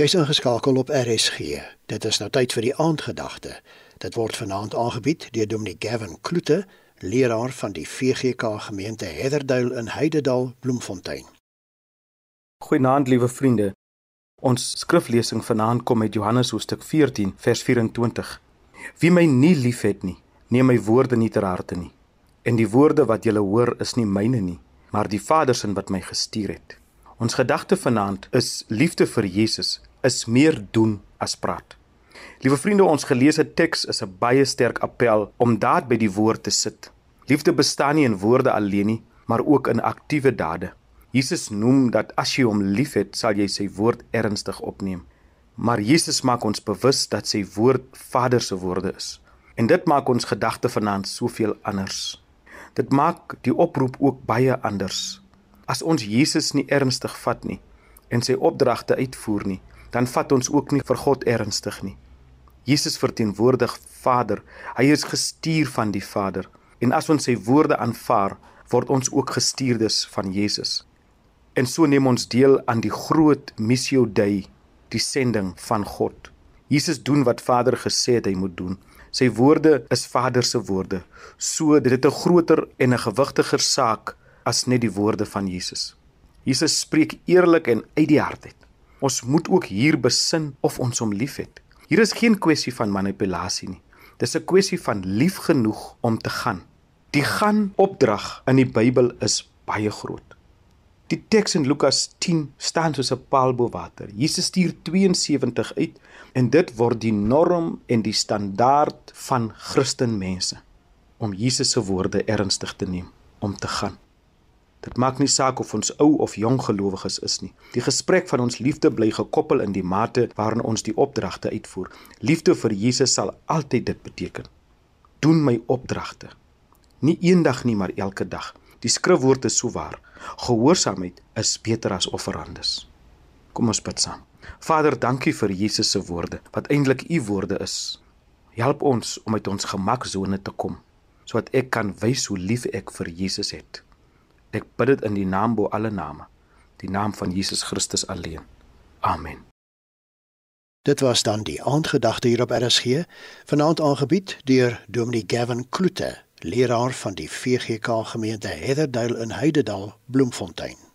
Jy's ingeskakel op RSG. Dit is nou tyd vir die aandgedagte. Dit word vanaand aangebied deur Dominee Gavin Kloete, leraar van die VGK gemeente Heatherdale in Heidedal, Bloemfontein. Goeienaand liewe vriende. Ons skriflesing vanaand kom uit Johannes hoofstuk 14 vers 24. Wie my nie liefhet nie, neem my woorde nie ter harte nie. En die woorde wat julle hoor is nie myne nie, maar die Vader se wat my gestuur het. Ons gedagte vanaand is liefde vir Jesus is meer doen as praat. Liewe vriende, ons geleesde teks is 'n baie sterk appel om daad by die woord te sit. Liefde bestaan nie in woorde alleen nie, maar ook in aktiewe dade. Jesus noem dat as jy hom liefhet, sal jy sy woord ernstig opneem. Maar Jesus maak ons bewus dat sy woord Vader se woorde is. En dit maak ons gedagte vanaand soveel anders. Dit maak die oproep ook baie anders. As ons Jesus nie ernstig vat nie en sy opdragte uitvoer nie, dan vat ons ook nie vir God ernstig nie. Jesus verteenwoordig Vader. Hy is gestuur van die Vader. En as ons sy woorde aanvaar, word ons ook gestuurdes van Jesus. En so neem ons deel aan die groot missio Dei, die sending van God. Jesus doen wat Vader gesê het hy moet doen. Sy woorde is Vader se woorde. So dit het 'n groter en 'n gewigtiger saak as net die woorde van Jesus. Jesus spreek eerlik en uit die hart uit. Ons moet ook hier besin of ons hom liefhet. Hier is geen kwessie van manipulasie nie. Dis 'n kwessie van lief genoeg om te gaan. Die gaan opdrag in die Bybel is baie groot. Die teks in Lukas 10 staan soos 'n paal bo water. Jesus stuur 72 uit en dit word die norm en die standaard van Christenmense om Jesus se woorde ernstig te neem, om te gaan. Dit maak nie saak of ons ou of jong gelowiges is nie. Die gesprek van ons liefde bly gekoppel in die mate waarin ons die opdragte uitvoer. Liefde vir Jesus sal altyd dit beteken. Doen my opdragte. Nie eendag nie, maar elke dag. Die skrifwoord is so waar. Gehoorsaamheid is beter as offerandes. Kom ons bid saam. Vader, dankie vir Jesus se woorde wat eintlik u woorde is. Help ons om uit ons gemaksone te kom sodat ek kan wys hoe lief ek vir Jesus het. Ek bid dit in die naam bo alle name, die naam van Jesus Christus alleen. Amen. Dit was dan die aandgedagte hier op RSG, vanaand aangebied deur Dominee Gavin Kloete, leraar van die VGK gemeente Heatherdale in Heidedal, Bloemfontein.